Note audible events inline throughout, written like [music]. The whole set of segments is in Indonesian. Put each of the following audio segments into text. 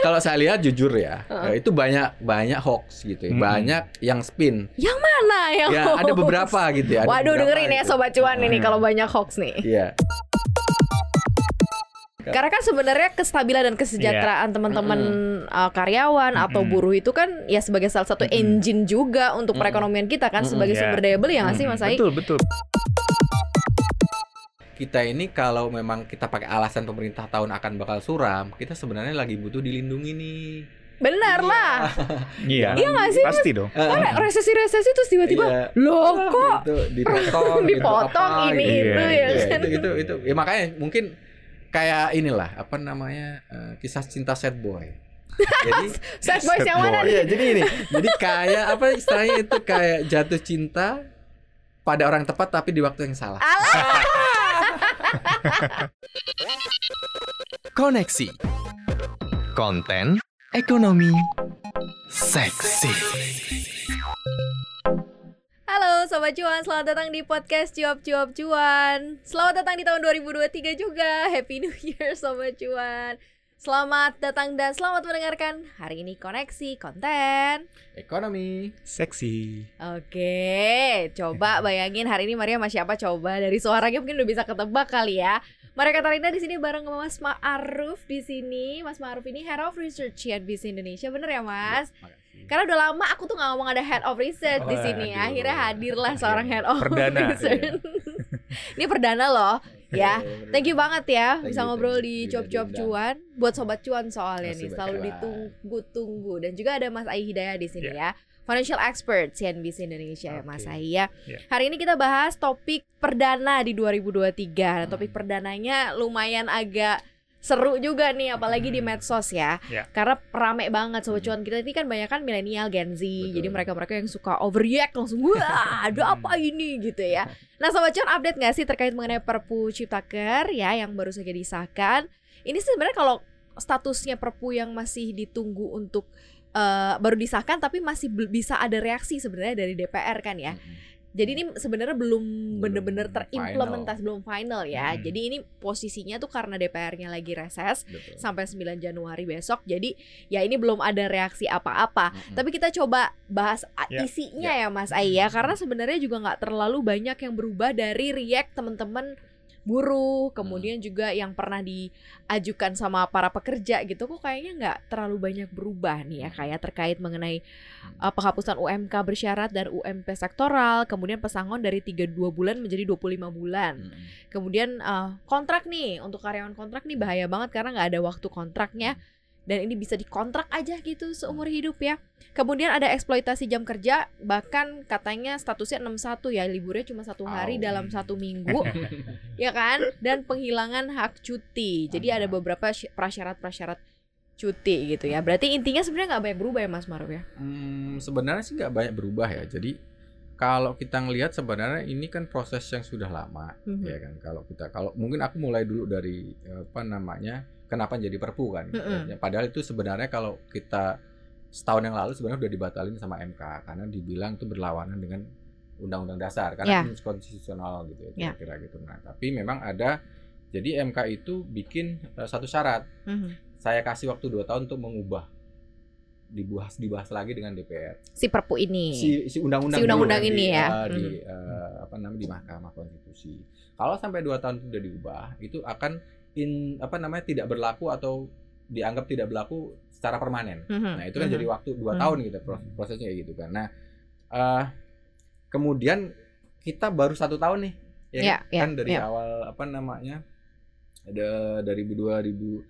kalau saya lihat jujur ya, eh, itu banyak banyak hoax gitu ya. Mm-mm. Banyak yang spin. Yang mana yang Ya, ada hoax? beberapa gitu ya. ada Waduh dengerin ya gitu. sobat cuan ini Hmm. kalau banyak hoax nih. Iya. Karena kan sebenarnya kestabilan dan kesejahteraan teman-teman uh, karyawan atau Mm-mm. buruh itu kan ya sebagai salah satu Mm-mm. engine juga untuk Mm-mm. perekonomian kita kan Mm-mm, sebagai ya. sumber daya beli ya nggak sih Mm, Mas Ai? Betul, betul. Kita ini kalau memang kita pakai alasan pemerintah tahun akan bakal suram, kita sebenarnya lagi butuh dilindungi nih. Benar lah. [laughs] Iya. Iya nggak sih? Pasti dong. Kan resesi-resesi terus tiba-tiba Iya. loh kok Itu dipotong, [laughs] gitu, dipotong apa, ini gitu. itu Iya, ya Iya, kan. itu itu itu ya makanya mungkin kayak inilah apa namanya eh, kisah cinta sad boy. [laughs] Jadi Sad boys yang mana nih? Iya, jadi ini. Jadi kayak apa istilahnya itu kayak jatuh cinta pada orang tepat tapi di waktu yang salah. Alah. Koneksi. Konten. Ekonomi. Seksi. Halo Sobat Cuan, selamat datang di podcast Cuap Cuap Cuan. Selamat datang di tahun 2023 juga. Happy New Year Sobat Cuan Selamat datang dan selamat mendengarkan Hari ini koneksi konten Ekonomi. Seksi. Oke, coba [laughs] bayangin hari ini Maria sama siapa coba Dari suaranya mungkin udah bisa ketebak kali ya Maria Katarina di sini bareng sama Mas Ma'aruf di sini. Mas Ma'aruf ini Head of Research CNBC Indonesia, bener ya Mas? Makasih. Karena udah lama aku tuh nggak ngomong ada head of research di sini. Waduh. Akhirnya hadirlah seorang head of Perdana. research. [laughs] Ini perdana loh. Ya, [laughs] thank you banget ya Thank bisa you, ngobrol di cuap-cuap diundang. cuan buat sobat cuan soalnya Masih nih selalu ditunggu-tunggu dan juga ada Mas Ai Hidayah di sini ya. Financial expert CNBC Indonesia ya Mas. Ai ya. Ya. Hari ini kita bahas topik perdana di 2023. Dan Hmm. topik perdananya lumayan agak seru juga nih apalagi di Hmm. medsos ya. Ya. Karena rame banget sobat Hmm. cuan kita ini kan banyak kan milenial Gen Z. Betul. Jadi mereka-mereka yang suka overreact langsung wah ada apa ini gitu ya. Nah sobat cuan update nggak sih terkait mengenai Perpu Ciptaker ya yang baru saja disahkan. Ini sebenarnya kalau statusnya Perpu yang masih ditunggu untuk eh, baru disahkan tapi masih bisa ada reaksi sebenarnya dari DPR kan ya. Jadi ini sebenarnya belum bener-bener terimplementasi belum final ya. Hmm. Jadi ini posisinya tuh karena DPR-nya lagi reses Betul. sampai 9 Januari besok. Jadi ya ini belum ada reaksi apa-apa. Mm-mm. Tapi kita coba bahas a- Ya. isinya ya Mas Ai ya karena sebenarnya juga nggak terlalu banyak yang berubah dari react teman-teman buruh, kemudian juga yang pernah diajukan sama para pekerja gitu kok kayaknya nggak terlalu banyak berubah nih ya kayak terkait mengenai uh, penghapusan UMK bersyarat dan UMP sektoral, kemudian pesangon dari 32 bulan menjadi 25 bulan. Mm-mm. Kemudian uh, kontrak nih untuk karyawan kontrak nih bahaya banget karena nggak ada waktu kontraknya dan ini bisa dikontrak aja gitu seumur hidup ya. Kemudian ada eksploitasi jam kerja bahkan katanya statusnya 61 ya liburnya cuma satu hari Au. dalam satu minggu [laughs] ya kan dan penghilangan hak cuti. Jadi ada beberapa sy- prasyarat-prasyarat cuti gitu ya. Berarti intinya sebenarnya nggak banyak berubah ya Mas Maruf ya. Hmm, sebenarnya sih nggak banyak berubah ya. Jadi kalau kita ngelihat sebenarnya ini kan proses yang sudah lama, Mhm. ya kan. Kalau kita kalau mungkin aku mulai dulu dari apa namanya kenapa jadi perpu kan. Mm-mm. Ya, padahal itu sebenarnya kalau kita setahun yang lalu sebenarnya udah dibatalin sama MK karena dibilang itu berlawanan dengan undang-undang dasar Ya. karena konstitusional gitu Ya. ya kira-kira gitu. Nah, tapi memang ada jadi MK itu bikin eh, satu syarat Mhm. saya kasih waktu dua tahun untuk mengubah dibahas dibahas lagi dengan DPR Si Perpu ini. si si undang-undang Si undang-undang ini di, ya. eh, di Hmm. eh, apa namanya di Mahkamah Konstitusi kalau sampai dua tahun itu sudah diubah itu akan in apa namanya tidak berlaku atau dianggap tidak berlaku secara permanen Mhm. nah itu kan Mhm. jadi waktu dua Hmm. tahun gitu pro- prosesnya kayak gitu kan nah eh, kemudian kita baru satu tahun nih ya Ya, ya, kan dari ya. awal apa namanya ada dari 2001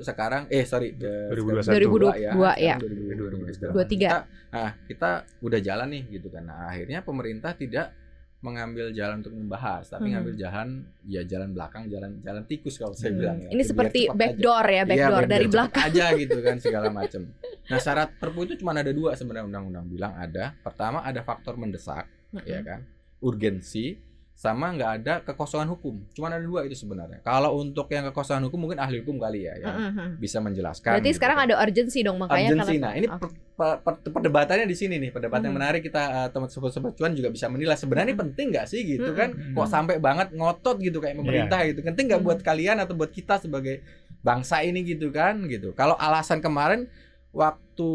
sekarang eh sorry de- 2021. 2022 ya. sekarang 2023. 23. Kita, nah kita udah jalan nih gitu kan nah akhirnya pemerintah tidak mengambil jalan untuk membahas tapi Hmm. ngambil jalan ya jalan belakang jalan jalan tikus kalau saya Hmm. bilang ya Ini Biar seperti aja. backdoor ya, Iya, backdoor dari cepet belakang. aja [laughs] gitu kan segala macam. Nah syarat perpu itu cuma ada dua sebenarnya undang-undang bilang ada. Pertama ada faktor mendesak, ya kan, urgensi, sama nggak ada kekosongan hukum. Cuma ada dua itu sebenarnya. Kalau untuk yang kekosongan hukum mungkin ahli hukum kali ya yang Mhm. bisa menjelaskan. Berarti gitu sekarang kan. ada urgency dong makanya urgency. karena- Nah ini Oke. per- per- per- perdebatannya di sini nih, perdebatan yang Mhm. menarik kita eh, teman sobat-sobat cuan juga bisa menilai sebenarnya penting nggak sih gitu Mhm. kan? Kok sampai banget ngotot gitu kayak pemerintah gitu. Penting nggak Mhm. buat kalian atau buat kita sebagai bangsa ini gitu kan gitu. Kalau alasan kemarin waktu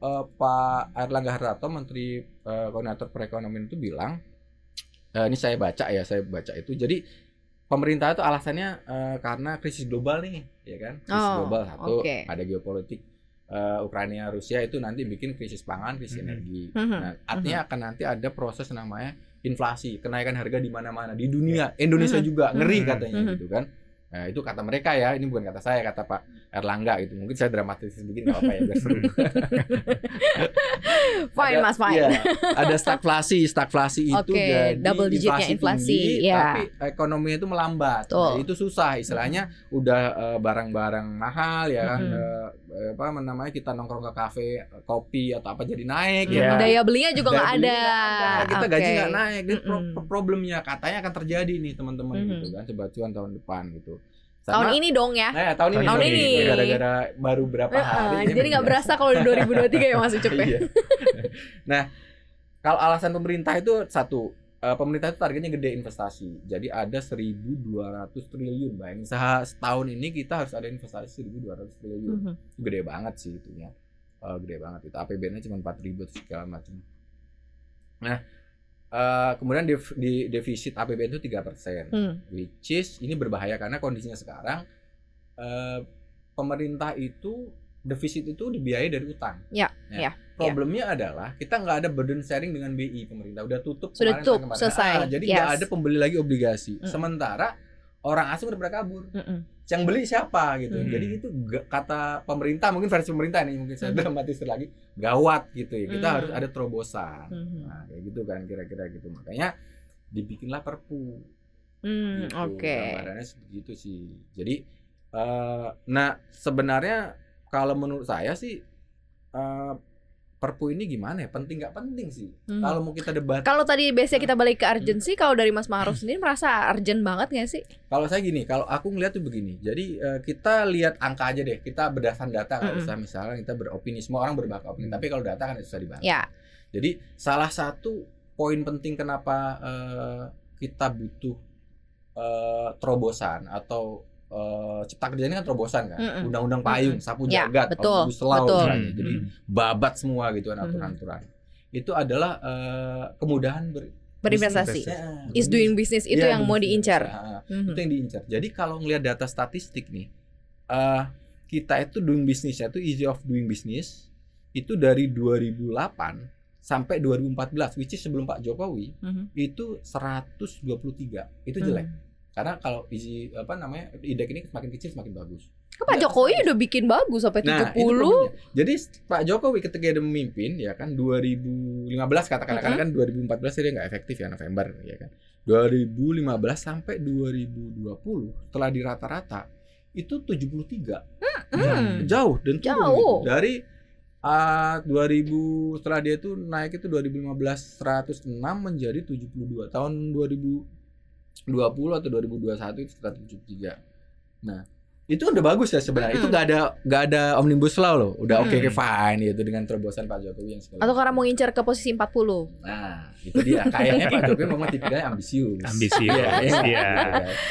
eh, Pak Erlangga Hartarto Menteri eh, Koordinator Perekonomian itu bilang eh, ini saya baca ya, saya baca itu. Jadi pemerintah itu alasannya eh, karena krisis global nih, ya kan? Krisis Oh, global satu, oke. ada geopolitik eh, Ukraina Rusia itu nanti bikin krisis pangan, krisis Mhm. energi. Mhm. Nah, artinya akan nanti ada proses namanya inflasi, kenaikan harga di mana-mana di dunia, Indonesia Mhm. juga ngeri Mhm. katanya Mhm. gitu kan. Nah, itu kata mereka ya, ini bukan kata saya, kata Pak Erlangga itu. Mungkin saya dramatis sedikit nggak apa-apa ya biar [laughs] seru. [laughs] Fine Ada- Mas, fine. iya, ada [laughs] stagflasi, stagflasi itu Oke, jadi double digitnya inflasi, tinggi, iya. tapi ekonominya itu melambat. Betul. Nah, itu susah, istilahnya udah eh, barang-barang mahal ya kan, eh, eh, apa namanya kita nongkrong ke kafe kopi atau apa jadi naik Iya. ya. kan? Daya belinya juga nggak ada. ada. Kita gaji Oke. nggak naik. Ini pro- Mm-mm. problemnya katanya akan terjadi nih teman-teman Mhm. gitu kan, sebacuan tahun depan gitu. Tahun ini dong ya. Nah, tahun ini. Tahun ini. Gara-gara baru berapa Heeh, hari. ini jadi nggak berasa kalau di 2023 ya Mas Ucup ya. Iya. nah, kalau alasan pemerintah itu satu, eh, pemerintah itu targetnya gede investasi. Jadi ada 1.200 triliun. Bayangin setahun ini kita harus ada investasi 1.200 triliun. Mhm. Itu gede banget sih itunya. Eh, gede banget itu. APBN-nya cuma 4.000 atau segala macam. Nah, eh, kemudian dev- di defisit APBN itu 3%. Hmm. Which is ini berbahaya karena kondisinya sekarang eh, pemerintah itu defisit itu dibiayai dari utang. Ya, Nah, ya, Problemnya adalah kita nggak ada burden sharing dengan BI pemerintah udah tutup Sudah tutup, kemarin. selesai. Ah, jadi nggak Yes. ada pembeli lagi obligasi. Mm. Sementara orang asing udah pada kabur. Mm-mm. Yang beli siapa gitu. Mm. Jadi itu kata pemerintah mungkin versi pemerintah nih mungkin saya Mm. dramatis lagi gawat gitu ya. Kita Mm. harus ada terobosan. Mhm. Nah, kayak gitu kan kira-kira gitu. Makanya dibikinlah perpu Hmm, gitu. oke. Gambarannya sebegitu sih. Jadi eh nah sebenarnya kalau menurut saya sih eh Perpu ini gimana ya? Penting nggak penting sih. Mhm. Kalau mau kita debat, Kalau tadi biasanya kita balik ke urgency, kalau dari Mas Ma'ruf sendiri merasa urgent banget gak sih? kalau saya gini, kalau aku ngeliat tuh begini. Jadi eh, kita lihat angka aja deh. Kita berdasarkan data nggak Mm-mm. usah misalnya kita beropini. Semua orang berbahak opini. Hmm. Tapi kalau data kan susah dibahas. Ya. Jadi salah satu poin penting kenapa eh, kita butuh eh, terobosan atau eh, cipta kerja ini kan terobosan kan, undang-undang payung, sapu Ya, jagat, betul, omnibus law betul. misalnya. Jadi Hmm. babat semua gitu kan aturan-aturan. Itu adalah eh, kemudahan ber Berinvestasi. bisnis. Ya, Is doing business itu Iya, yang mau diincar. Ah, Mhm. itu yang diincar. Jadi kalau ngelihat data statistik nih, eh kita itu doing businessnya itu easy of doing business itu dari 2008 sampai 2014, which is sebelum Pak Jokowi Mhm. itu 123. Itu jelek. Hmm. Karena kalau easy apa namanya indeks ini semakin kecil semakin bagus. Kan Pak Jokowi udah bikin bagus sampai Nah, 70. itu problemnya. Jadi Pak Jokowi ketika dia memimpin ya kan 2015 katakan Mm-mm. kan 2014 dia nggak efektif ya November ya kan. 2015 sampai 2020 setelah di rata-rata itu 73. Hmm. Jauh dan turun Jauh. gitu. Dari ah, 2000 setelah dia itu naik itu 2015 106 menjadi 72. Tahun 2020 atau 2021 itu 173. Nah, itu udah bagus ya sebenarnya. Itu Mm-mm. nggak ada nggak ada omnibus law loh. Udah oke Mm. oke fine gitu dengan terobosan Pak Jokowi yang segala. Atau karena mau ngincar ke posisi 40. Nah, itu dia. Kayaknya Pak Jokowi memang tipikalnya ambisius. Ambisius, Iya, iya. iya.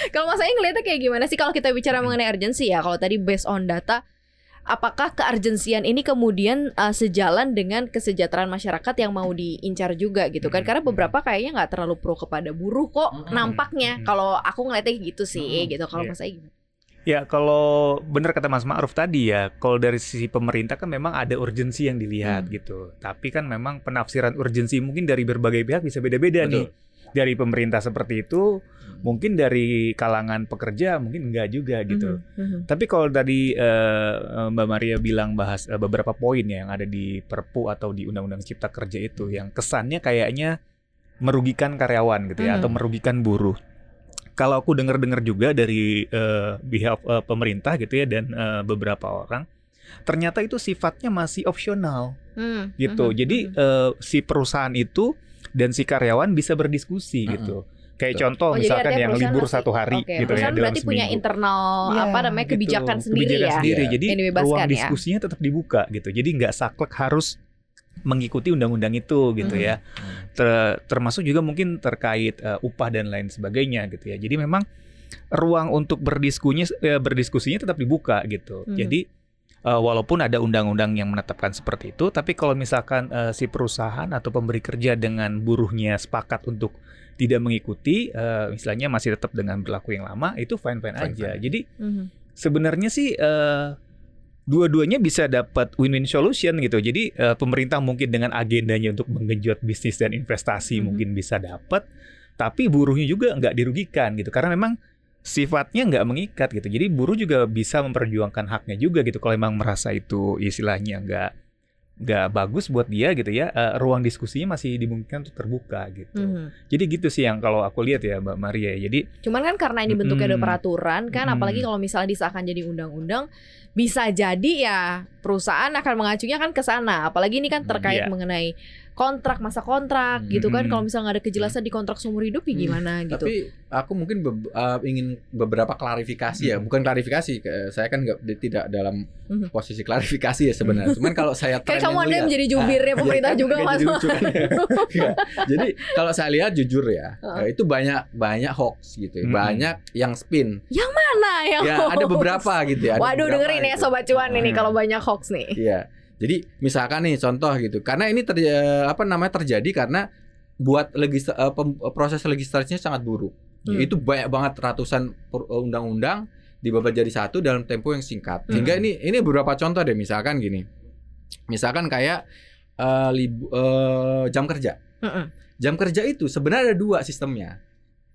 Kalau Mas Aing ngeliatnya kayak gimana sih kalau kita bicara mengenai urgency ya? Kalau tadi based on data, apakah keurgensian ini kemudian uh, sejalan dengan kesejahteraan masyarakat yang mau diincar juga gitu kan? Hmm. Karena beberapa kayaknya nggak terlalu pro kepada buruh kok Hmm. nampaknya. Hmm. Kalau aku ngeliatnya gitu sih Hmm. gitu. Kalau Iya. Mas gimana? Ya kalau benar kata Mas Ma'ruf tadi ya, kalau dari sisi pemerintah kan memang ada urgensi yang dilihat Hmm. gitu. Tapi kan memang penafsiran urgensi mungkin dari berbagai pihak bisa beda-beda nih. Dari pemerintah seperti itu, mungkin dari kalangan pekerja mungkin enggak juga gitu. Mhm, mhm. Tapi kalau tadi eh, Mbak Maria bilang bahas eh, beberapa poin ya yang ada di Perpu atau di Undang-Undang Cipta Kerja itu yang kesannya kayaknya merugikan karyawan gitu ya Hmm. atau merugikan buruh. Kalau aku dengar-dengar juga dari eh, behalf eh, pemerintah gitu ya dan eh, beberapa orang ternyata itu sifatnya masih opsional Hmm, gitu. mhm, Jadi eh, si perusahaan itu dan si karyawan bisa berdiskusi Mm-mm. gitu. Kayak Betul. contoh Oh, misalkan yang libur masih- satu hari Oke, gitu ya perusahaan dalam berarti punya seminggu. internal Ya, apa namanya gitu. kebijakan sendiri Kebijakan ya. sendiri. Iya. Jadi ruang ya. diskusinya tetap dibuka gitu. Jadi nggak saklek harus mengikuti undang-undang itu gitu Mhm. ya. Ter- termasuk juga mungkin terkait eh, upah dan lain sebagainya gitu ya. Jadi memang ruang untuk berdiskusinya eh, berdiskusinya tetap dibuka gitu. Mhm. Jadi eh, walaupun ada undang-undang yang menetapkan seperti itu, tapi kalau misalkan eh, si perusahaan atau pemberi kerja dengan buruhnya sepakat untuk tidak mengikuti, eh, istilahnya masih tetap dengan berlaku yang lama, itu fine-fine aja. Fine-fine. Jadi Mhm. sebenarnya sih eh, dua-duanya bisa dapat win-win solution gitu. Jadi eh, pemerintah mungkin dengan agendanya untuk menggenjot bisnis dan investasi Mhm. mungkin bisa dapat, tapi buruhnya juga nggak dirugikan gitu. Karena memang sifatnya nggak mengikat gitu. Jadi buruh juga bisa memperjuangkan haknya juga gitu. Kalau memang merasa itu istilahnya nggak nggak bagus buat dia gitu ya, eh, ruang diskusinya masih dimungkinkan untuk terbuka gitu. Mhm. Jadi gitu sih yang kalau aku lihat ya Mbak Maria. Jadi Cuman kan karena ini bentuknya ada Mm-mm. peraturan kan, Mm-mm. apalagi kalau misalnya disahkan jadi undang-undang, bisa jadi ya perusahaan akan mengacunya kan ke sana. Apalagi ini kan Hmm, terkait iya. mengenai kontrak masa kontrak gitu kan. Kalau misalnya nggak ada kejelasan di kontrak seumur hidup ya Hmm. gimana gitu. Tapi aku mungkin be- uh, ingin beberapa klarifikasi ya, Hmm. bukan klarifikasi. Saya kan nggak tidak dalam posisi klarifikasi ya sebenarnya. Cuman kalau saya [laughs] Kayak kamu yang ada yang lihat- menjadi jubirnya Ah, pemerintah iya kan? juga mas. [laughs] ya. Jadi kalau saya lihat jujur ya, eh, itu banyak banyak hoax gitu, ya. Mm-mm. banyak yang spin. Mana yang Ya ada hoax? beberapa gitu ya. ada Waduh dengerin ya gitu. sobat cuan ini Hmm. kalau banyak hoax nih. Iya. Jadi misalkan nih contoh gitu. Karena ini ter, eh, apa namanya terjadi karena buat legis eh, pem- proses legislasinya sangat buruk. Hmm. Itu banyak banget ratusan eh, undang-undang dibabat jadi satu dalam tempo yang singkat. Sehingga Hmm. ini ini beberapa contoh deh misalkan gini. Misalkan kayak eh, libu- eh, jam kerja. Mm-mm. Jam kerja itu sebenarnya ada dua sistemnya.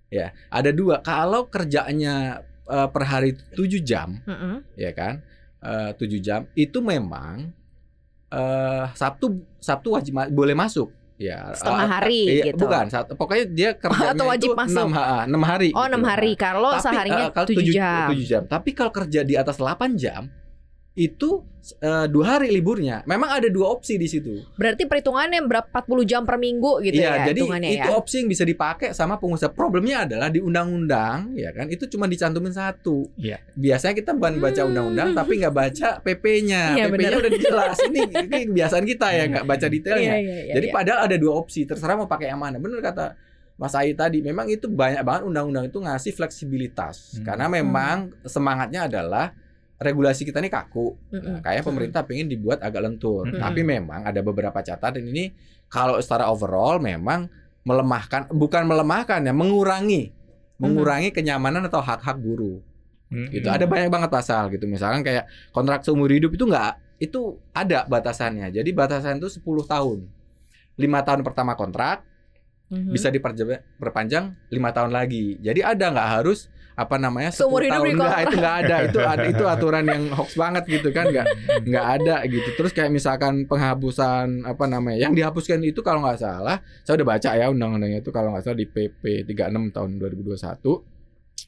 Ya, ada dua. Kalau kerjanya eh, per hari 7 jam, Mm-mm. ya kan eh, 7 jam itu memang eh Sabtu Sabtu wajib ma- boleh masuk ya Setengah Eh, hari iya, gitu. bukan pokoknya dia kerjanya Atau wajib itu masuk. 6, ha, 6 hari Oh gitu. hari. Kalau Tapi, seharinya eh, kalau tujuh- jam. jam tapi kalau kerja di atas 8 jam itu eh, dua hari liburnya memang ada dua opsi di situ Berarti perhitungannya berapa 40 jam per minggu gitu Iya, ya jadi hitungannya itu ya. opsi yang bisa dipakai sama pengusaha. Problemnya adalah di undang-undang, ya kan, itu cuma dicantumin satu. Iya. Biasanya kita bukan baca Hmm. undang-undang, tapi nggak baca PP-nya. Iya, PP-nya benar. udah jelas. Ini, ini kebiasaan kita ya, nggak baca detailnya. Iya, iya, iya, Jadi iya. padahal ada dua opsi, terserah mau pakai yang mana. Bener kata Mas Ai tadi, memang itu banyak banget undang-undang itu ngasih fleksibilitas. Hmm. Karena memang semangatnya adalah regulasi kita ini kaku. Mm-mm. Nah, kayak pemerintah pengen dibuat agak lentur. Mm-mm. Tapi memang ada beberapa catatan ini kalau secara overall memang melemahkan, bukan melemahkan ya, mengurangi, mengurangi kenyamanan atau hak-hak buruh. Mm, Gitu. Ada banyak banget pasal gitu. Misalkan kayak kontrak seumur hidup itu enggak itu ada batasannya. Jadi batasan itu 10 tahun. lima tahun pertama kontrak Mhm. bisa diperpanjang lima tahun lagi. Jadi ada nggak harus apa namanya? Seumur 10 hidup tahun. enggak itu nggak ada. Itu ada itu aturan yang hoax banget gitu kan. Nggak nggak ada gitu. Terus kayak misalkan penghapusan apa namanya yang dihapuskan itu kalau nggak salah saya udah baca ya undang-undangnya itu kalau nggak salah di PP 36 tahun 2021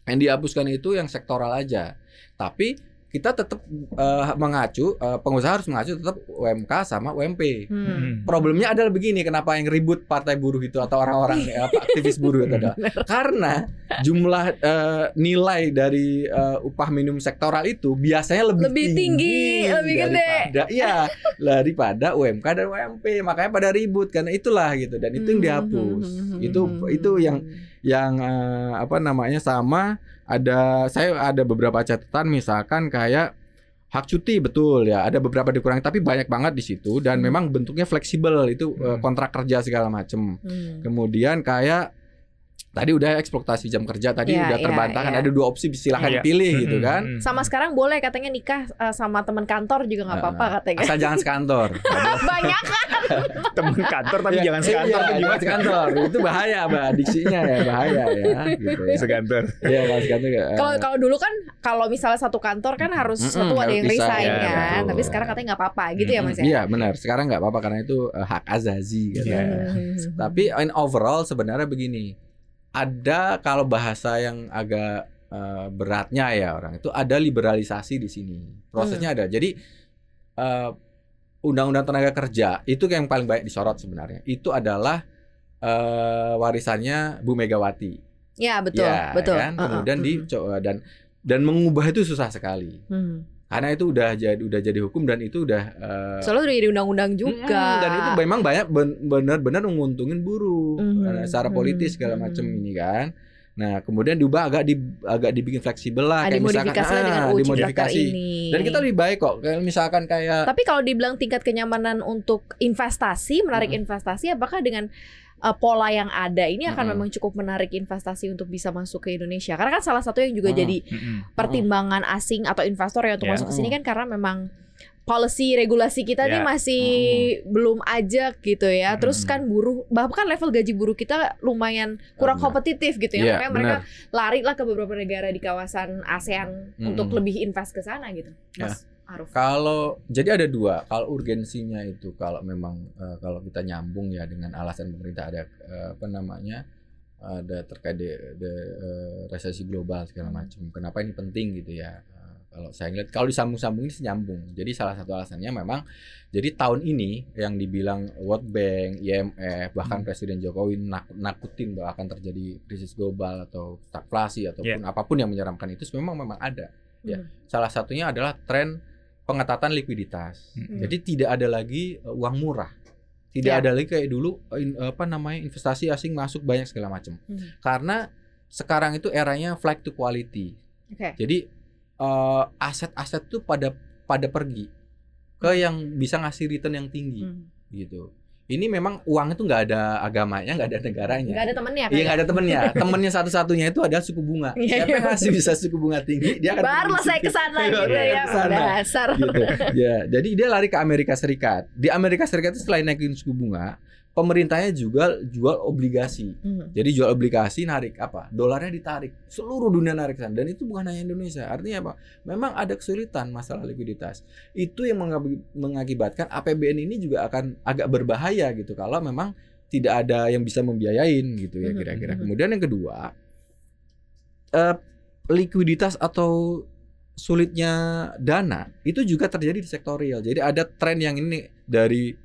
yang dihapuskan itu yang sektoral aja. Tapi kita tetap eh, mengacu eh, pengusaha harus mengacu tetap UMK sama UMP Hmm. Mm. problemnya adalah begini kenapa yang ribut partai buruh itu atau orang-orang apa, aktivis buruh itu adalah [laughs] karena jumlah eh, nilai dari eh, upah minimum sektoral itu biasanya lebih, Lebih tinggi, lebih gede. daripada iya daripada UMK dan UMP makanya pada ribut karena itulah gitu dan itu yang Hmm, dihapus hmm, hmm, itu hmm, itu hmm, yang hmm. Yang eh, apa namanya sama ada saya ada beberapa catatan misalkan kayak hak cuti betul ya ada beberapa dikurangi tapi banyak banget di situ dan Hmm. memang bentuknya fleksibel itu eh, Hmm. kontrak kerja segala macem Hmm. kemudian kayak tadi udah eksploitasi jam kerja tadi Iya, udah iya, terbantahkan iya. ada dua opsi silahkan Iya. pilih Mm, gitu kan. Sama sekarang boleh katanya nikah eh, sama teman kantor juga nggak apa-apa katanya. asal jangan sekantor [laughs] Banyak temen kantor tapi Iya, jangan sekantor iya, jangan gimana? sekantor itu bahaya mbak diksinya ya bahaya ya gitu ya Sekantor. Iya kalau sekantor ya, Kalau kalau dulu kan kalau misalnya satu kantor kan harus Mm-mm, satu ada yang resign ya, kan. betul. Tapi sekarang katanya nggak apa-apa gitu ya Mas ya. Iya benar. Sekarang nggak apa-apa karena itu eh, hak azazi gitu. Iya. Hmm. Tapi in overall sebenarnya begini. Ada kalau bahasa yang agak eh, beratnya ya orang itu ada liberalisasi di sini. Prosesnya ada. Jadi eh, undang-undang tenaga kerja itu yang paling banyak disorot sebenarnya. Itu adalah eh, warisannya Bu Megawati. Ya betul, Ya, betul. kan? Kemudian di mm-mm. dan dan mengubah itu susah sekali. Hmm. Karena itu udah jadi udah jadi hukum dan itu udah eh, Soalnya udah jadi undang-undang juga. Mm, dan itu memang banyak ben- benar-benar menguntungin buruh eh, secara politis segala mhm. macam ini kan. Nah, kemudian diubah agak di agak dibikin fleksibel lah Ah, kayak misalkan ah, dimodifikasi. ini. Dan kita lebih baik kok. Kayak misalkan kayak Tapi kalau dibilang tingkat kenyamanan untuk investasi, menarik Mm-mm. investasi, apakah dengan uh, pola yang ada ini akan Mm-mm. memang cukup menarik investasi untuk bisa masuk ke Indonesia? Karena kan salah satu yang juga Mm-mm. jadi Mm-mm. pertimbangan asing atau investor ya untuk Ya. masuk ke sini kan karena memang policy regulasi kita nih Ya. masih belum ajak gitu ya. Terus kan buruh bahkan level gaji buruh kita lumayan kurang kompetitif gitu ya. Iya, Makanya mereka lari lah ke beberapa negara di kawasan ASEAN Mm-mm. untuk lebih invest ke sana gitu. Mas Aruf. Kalau jadi ada dua, kalau urgensinya itu kalau memang eh, kalau kita nyambung ya dengan alasan pemerintah ada eh, apa namanya ada terkait de, de- eh, resesi global segala Hmm. macam. Kenapa ini penting gitu ya? Eh, kalau saya ngeliat kalau disambung-sambung ini nyambung. Jadi salah satu alasannya memang jadi tahun ini yang dibilang World Bank, IMF, bahkan Hmm. Presiden Jokowi nak- nakutin bahwa akan terjadi krisis global atau stagflasi ataupun Ya. apa pun yang menyeramkan itu memang memang ada. Ya. Hmm. Salah satunya adalah tren pengetatan likuiditas. Hmm. Jadi tidak ada lagi uh, uang murah. Tidak Ya. ada lagi kayak dulu uh, in- apa namanya investasi asing masuk banyak segala macam. Hmm. Karena sekarang itu eranya flight to quality. Oke. Jadi uh, aset-aset tuh pada pada pergi ke yang bisa ngasih return yang tinggi Hmm. gitu. Ini memang uang itu nggak ada agamanya, nggak ada negaranya. Nggak ada temennya? Iya nggak ada temennya. [laughs] Temennya satu-satunya itu adalah suku bunga. Iya, Siapa iya, yang ngasih bisa suku bunga tinggi, dia akan Barulah saya ke sana Iya, gitu dia ya. ke sana. Dasar. gitu. Ya, jadi dia lari ke Amerika Serikat. Di Amerika Serikat itu selain naikin suku bunga, pemerintahnya juga jual obligasi. Hmm. Jadi jual obligasi narik apa? Dolarnya ditarik. Seluruh dunia narik sana. Dan itu bukan hanya Indonesia. Artinya apa? Memang ada kesulitan masalah likuiditas. Itu yang mengakibatkan APBN ini juga akan agak berbahaya gitu kalau memang tidak ada yang bisa membiayain gitu ya Mhm, kira-kira. mhm. Kemudian yang kedua, eh, likuiditas atau sulitnya dana itu juga terjadi di sektor real. Jadi ada tren yang ini dari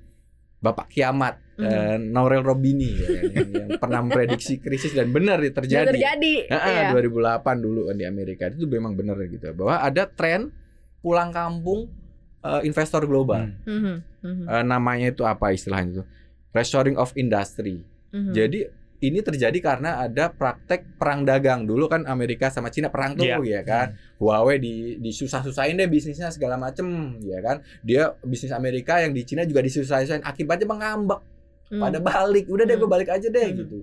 Bapak Kiamat Mhm. eh, Naurel Robini ya, yang, yang pernah memprediksi krisis dan benar ya, Sudah terjadi. terjadi. Ah, ah, Iya. 2008 dulu kan di Amerika itu memang benar gitu bahwa ada tren pulang kampung eh, investor global. Hmm. Mhm, mhm, Eh, namanya itu apa istilahnya itu? Reshoring of industry. mhm. Jadi ini terjadi karena ada praktek perang dagang dulu kan Amerika sama Cina perang tuh Iya. ya kan. Huawei di disusah-susahin deh bisnisnya segala macem ya kan. Dia bisnis Amerika yang di Cina juga disusah-susahin akibatnya mengambek Hmm. pada balik udah deh gue Hmm. balik aja deh Hmm. gitu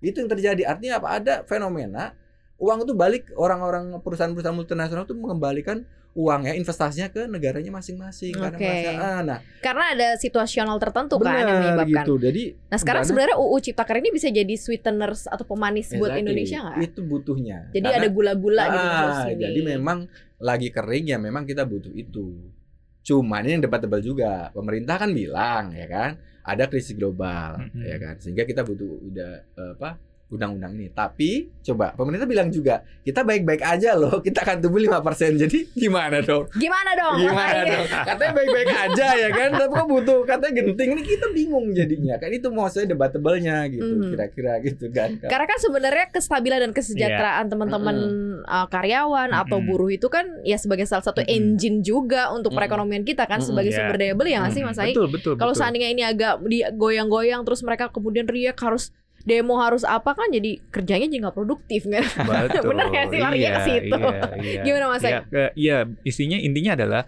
itu yang terjadi artinya apa ada fenomena uang itu balik orang-orang perusahaan-perusahaan multinasional itu mengembalikan uangnya investasinya ke negaranya masing-masing karena Oke. merasa ah, nah Karena ada situasional tertentu kan yang menyebabkan. gitu jadi Nah sekarang dana- sebenarnya UU Ciptaker ini bisa jadi sweeteners atau pemanis buat Exactly. Indonesia nggak? itu butuhnya Jadi Karena- ada gula-gula gitu Ah, ini. jadi memang lagi kering ya memang kita butuh itu cuman ini yang debat-debat juga pemerintah kan bilang ya kan ada krisis global Mhm. ya kan sehingga kita butuh udah eh, apa undang-undang ini tapi coba pemerintah bilang juga kita baik-baik aja loh [laughs] kita akan tumbuh 5% jadi gimana dong Gimana dong? gimana Makanya. dong katanya baik-baik aja ya kan tapi kok butuh katanya genting ini kita bingung jadinya kan itu mau saya debatable-nya gitu Mhm. kira-kira gitu kan Karena kan sebenarnya kestabilan dan kesejahteraan teman-teman uh, karyawan atau Mm-mm. buruh itu kan ya sebagai salah satu Mm-mm. engine juga untuk Mm-mm. perekonomian kita kan Mm-mm. sebagai Ya. sumber daya beli ya nggak sih Hmm, Mas Ai? Betul, betul. Kalau seandainya ini agak digoyang-goyang terus mereka kemudian riak harus demo harus apa kan jadi kerjanya jadi nggak produktif kan? [laughs] Betul. Bener nggak sih? Larinya ke Iya, situ. Iya, iya. Gimana, Mas Iya, ke- Iya, isinya intinya adalah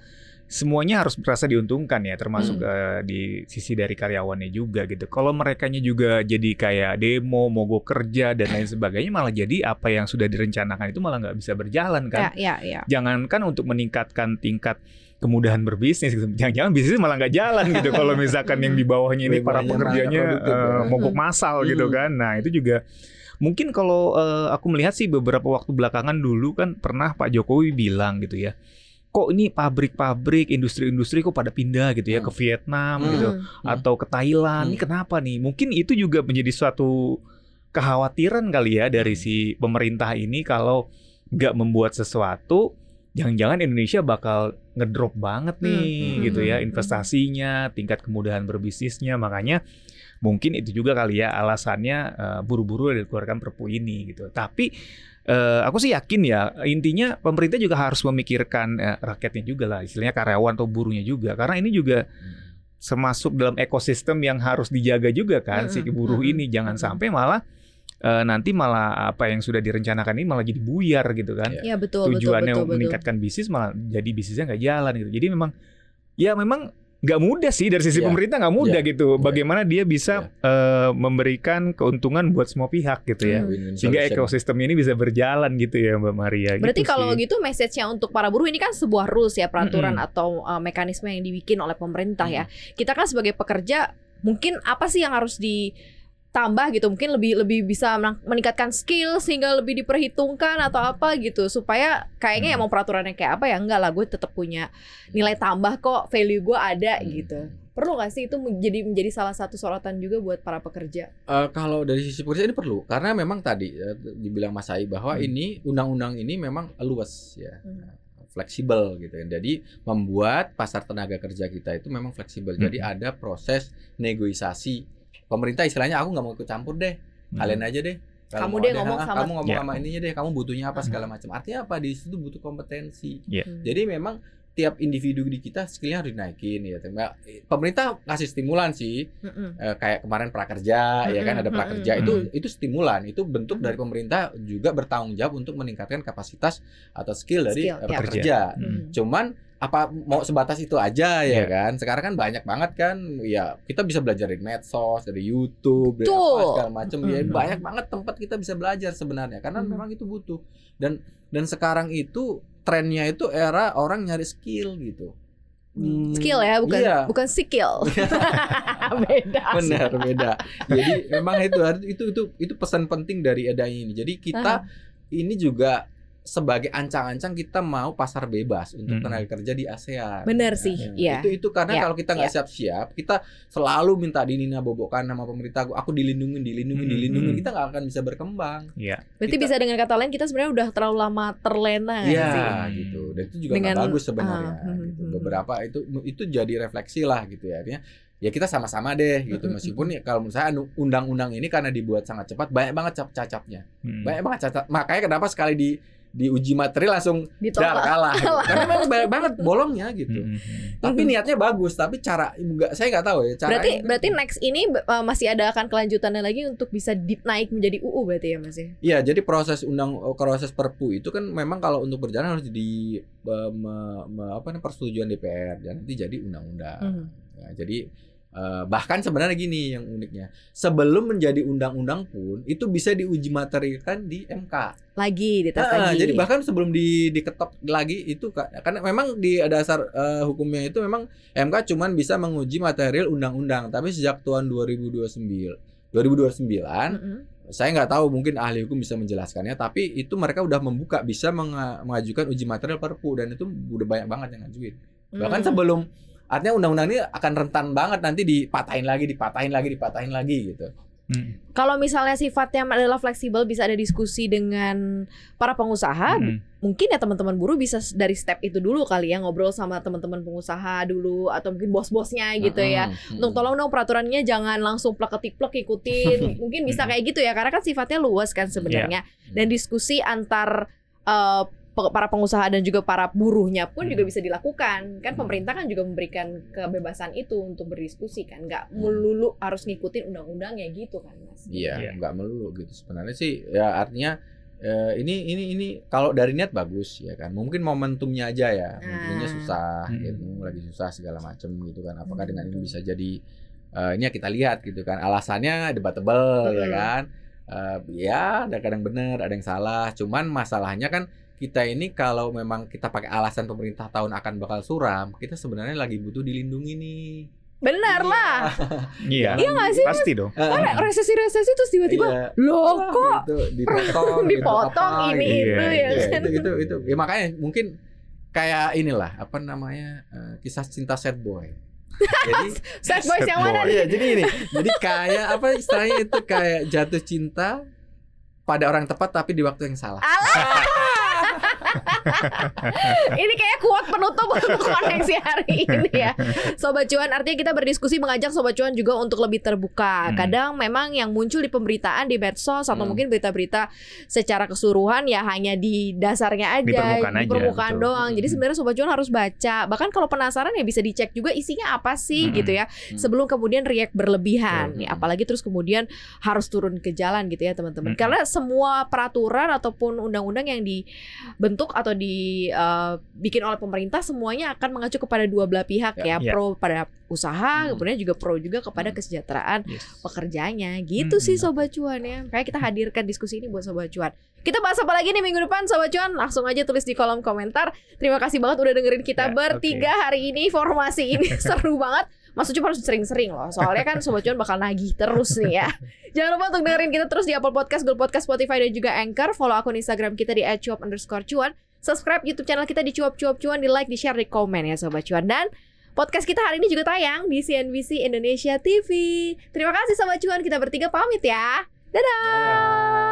semuanya harus merasa diuntungkan ya, termasuk Hmm. eh, di sisi dari karyawannya juga gitu. Kalau merekanya juga jadi kayak demo, mogok kerja dan lain sebagainya, malah jadi apa yang sudah direncanakan itu malah nggak bisa berjalan kan. Ya, ya, ya. Jangankan untuk meningkatkan tingkat kemudahan berbisnis, gitu. jangan-jangan bisnis malah nggak jalan gitu. [laughs] Kalau misalkan yang di bawahnya ini para pekerjanya ya. mogok massal gitu Hmm. kan. Nah itu juga mungkin kalau eh, aku melihat sih beberapa waktu belakangan dulu kan pernah Pak Jokowi bilang gitu ya. Kok ini pabrik-pabrik, industri-industri kok pada pindah gitu ya Hmm. ke Vietnam Hmm. gitu Hmm. atau ke Thailand. Ini Hmm. kenapa nih? Mungkin itu juga menjadi suatu kekhawatiran kali ya dari si pemerintah ini kalau nggak membuat sesuatu, jangan-jangan Indonesia bakal ngedrop banget nih Hmm. gitu ya Hmm. investasinya, tingkat kemudahan berbisnisnya. Makanya mungkin itu juga kali ya alasannya eh, buru-buru dikeluarkan Perpu ini gitu. Tapi eh, aku sih yakin ya intinya pemerintah juga harus memikirkan eh, rakyatnya juga lah, istilahnya karyawan atau buruhnya juga. Karena ini juga termasuk dalam ekosistem yang harus dijaga juga kan si Mm-mm, buruh ini jangan sampai malah eh, nanti malah apa yang sudah direncanakan ini malah jadi buyar gitu kan. Iya. Ya betul betul Tujuannya betul betul. meningkatkan bisnis malah jadi bisnisnya nggak jalan gitu. Jadi memang ya memang nggak mudah sih dari sisi Iya. pemerintah nggak mudah Iya. gitu. Iya. Bagaimana dia bisa eh, memberikan keuntungan buat semua pihak gitu ya. Hmm. Sehingga ekosistem ini bisa berjalan gitu ya Mbak Maria. Berarti gitu kalau sih. gitu message-nya untuk para buruh ini kan sebuah rules ya peraturan Mm-mm. atau uh, mekanisme yang dibikin oleh pemerintah ya. Kita kan sebagai pekerja mungkin apa sih yang harus ditambah gitu? Mungkin lebih lebih bisa meningkatkan skill sehingga lebih diperhitungkan atau apa gitu supaya kayaknya Hmm. emang peraturannya kayak apa ya enggak lah gue tetap punya nilai tambah kok value gue ada Hmm. gitu. Perlu gak sih itu menjadi menjadi salah satu sorotan juga buat para pekerja? Eh, kalau dari sisi pekerja ini perlu karena memang tadi eh, dibilang Mas Ai bahwa Hmm. ini undang-undang ini memang luas ya Hmm. fleksibel gitu ya. Jadi membuat pasar tenaga kerja kita itu memang fleksibel. Jadi Hmm. ada proses negosiasi. Pemerintah istilahnya aku nggak mau ikut campur deh. Hmm. Kalian aja deh. Kalau Kamu deh ngomong ah, sama- kamu ngomong Ya. sama ininya deh. Kamu butuhnya apa Hmm. segala macam. Artinya apa di situ butuh kompetensi. Hmm. Jadi memang tiap individu di kita skillnya harus dinaikin ya. Pemerintah kasih stimulan sih Mm-mm. Eh, kayak kemarin prakerja ya kan ada prakerja mm-mm. itu itu stimulan itu bentuk dari pemerintah juga bertanggung jawab untuk meningkatkan kapasitas atau skill dari Skill, ya. pekerja. Hmm. Cuman apa mau sebatas itu aja ya Iya. kan? Sekarang kan banyak banget kan ya kita bisa belajar dari medsos, dari YouTube, dari apa segala macam ya Mm-mm. banyak banget tempat kita bisa belajar sebenarnya karena Mm. memang itu butuh. Dan dan sekarang itu trennya itu era orang nyari skill gitu. Hmm, Skill ya, bukan iya. bukan skill. [laughs] Beda. benar beda jadi memang itu itu itu itu pesan penting dari adanya ini jadi kita ini juga sebagai ancang-ancang kita mau pasar bebas untuk Mm-mm. tenaga kerja di ASEAN. Benar sih, Ya, iya. Itu itu karena Iya, kalau kita nggak iya. siap-siap, kita selalu minta dinina bobokan sama pemerintah. Aku dilindungi, dilindungi, Mm-mm. dilindungi. Kita nggak akan bisa berkembang. Iya. Berarti Kita- bisa dengan kata lain kita sebenarnya udah terlalu lama terlena Iya, gitu. Dan itu juga Dengan- nggak bagus sebenarnya. ah, hmm, gitu. hmm, Beberapa itu itu jadi refleksi lah gitu ya. Artinya ya kita sama-sama deh gitu. Meskipun ya kalau menurut saya anu- undang-undang ini karena dibuat sangat cepat, banyak banget cap cacatnya. Hmm. Banyak banget cacat. Makanya kenapa sekali di diuji materi langsung dar Ditolak. kalah. gitu. Karena memang banyak banget [laughs] bolongnya gitu. Hmm. Tapi niatnya bagus, tapi cara enggak saya nggak tahu ya cara Berarti berarti next ini uh, masih ada akan kelanjutannya lagi untuk bisa naik menjadi UU berarti ya Mas ya? Iya, jadi proses undang proses Perpu itu kan memang kalau untuk berjalan harus di eh, me- me- apa namanya persetujuan DPR dan nanti jadi undang-undang. Mhm. Ya, jadi eh, bahkan sebenarnya gini yang uniknya, sebelum menjadi undang-undang pun itu bisa diuji materikan di MK. Lagi dites Ah, lagi. jadi bahkan sebelum di diketok lagi itu ka- karena memang di dasar eh, hukumnya itu memang MK cuman bisa menguji material undang-undang, tapi sejak tahun 2029 2029 Mm-mm. saya nggak tahu mungkin ahli hukum bisa menjelaskannya tapi itu mereka udah membuka bisa menga- mengajukan uji material perpu dan itu udah banyak banget yang ngajuin bahkan Mm. sebelum artinya undang-undang ini akan rentan banget nanti dipatahin lagi dipatahin lagi dipatahin lagi gitu Hmm. Kalau misalnya sifatnya adalah fleksibel bisa ada diskusi dengan para pengusaha, Hmm. mungkin ya teman-teman buruh bisa dari step itu dulu kali ya ngobrol sama teman-teman pengusaha dulu atau mungkin bos-bosnya gitu ya. Mm-mm. Untuk tolong dong peraturannya jangan langsung plek-plek ikutin. [laughs] Mungkin bisa kayak gitu ya karena kan sifatnya luas kan sebenarnya. Dan diskusi antar pe- para pengusaha dan juga para buruhnya pun juga Hmm. bisa dilakukan. Kan Hmm. pemerintah kan juga memberikan kebebasan itu untuk berdiskusi kan. nggak Hmm. melulu harus ngikutin undang-undangnya gitu kan, Mas. Iya, Iya. nggak melulu gitu sebenarnya sih. Ya artinya eh, ini ini ini kalau dari niat bagus ya kan. Mungkin momentumnya aja ya. Momentumnya Ah. susah, Hmm. gitu, lagi susah segala macam gitu kan. Apakah Hmm. dengan ini bisa jadi eh, ini ya kita lihat gitu kan. Alasannya debatable ya Hmm. kan. Eh, ya ada kadang benar, ada yang salah. Cuman masalahnya kan kita ini kalau memang kita pakai alasan pemerintah tahun akan bakal suram, kita sebenarnya lagi butuh dilindungi nih. Benar lah. [laughs] Iya. Iya nggak sih? Pasti dong. Kan resesi-resesi terus tiba-tiba Iya. loh kok gitu, dipotong, [laughs] gitu, dipotong apa, ini gitu. itu Iya, ya Iya, kan. itu itu itu ya makanya mungkin kayak inilah apa namanya eh, kisah cinta sad boy [laughs] jadi Sad Sad yang mana boy. nih? iya jadi ini jadi kayak apa istilahnya itu kayak jatuh cinta pada orang tepat tapi di waktu yang salah Alah. Ini kayak kuat penutup untuk koneksi hari ini ya. Sobat cuan artinya kita berdiskusi mengajak sobat cuan juga untuk lebih terbuka. Hmm. Kadang memang yang muncul di pemberitaan di medsos atau Hmm. mungkin berita-berita secara keseluruhan ya hanya di dasarnya aja, Di permukaan aja, permukaan betul. doang. Jadi Hmm. sebenarnya sobat cuan harus baca. Bahkan kalau penasaran ya bisa dicek juga isinya apa sih Hmm. gitu ya. Sebelum kemudian react berlebihan. Betul. Ya, apalagi terus kemudian harus turun ke jalan gitu ya teman-teman. Hmm. Karena semua peraturan ataupun undang-undang yang dibentuk atau dibikin oleh pemerintah semuanya akan mengacu kepada dua belah pihak ya, Ya. Ya. pro pada usaha, Hmm. kemudian juga pro juga kepada Hmm. kesejahteraan Yes. pekerjanya. Gitu Hmm. sih sobat cuan ya. Kayak kita hadirkan diskusi ini buat sobat cuan. Kita bahas apa lagi nih minggu depan sobat cuan? Langsung aja tulis di kolom komentar. Terima kasih banget udah dengerin kita Ya, bertiga hari ini. Formasi ini [laughs] seru banget. Mas Ucup harus sering-sering loh. Soalnya kan sobat cuan bakal nagih terus nih ya. Jangan lupa untuk dengerin kita terus di Apple Podcast, Google Podcast, Spotify dan juga Anchor. Follow akun Instagram kita di @cuap underscore cuan. Subscribe YouTube channel kita di cuap cuap cuan, di like, di share, di komen ya sobat cuan. Dan podcast kita hari ini juga tayang di CNBC Indonesia TV. Terima kasih sobat cuan. Kita bertiga pamit ya. Dadah.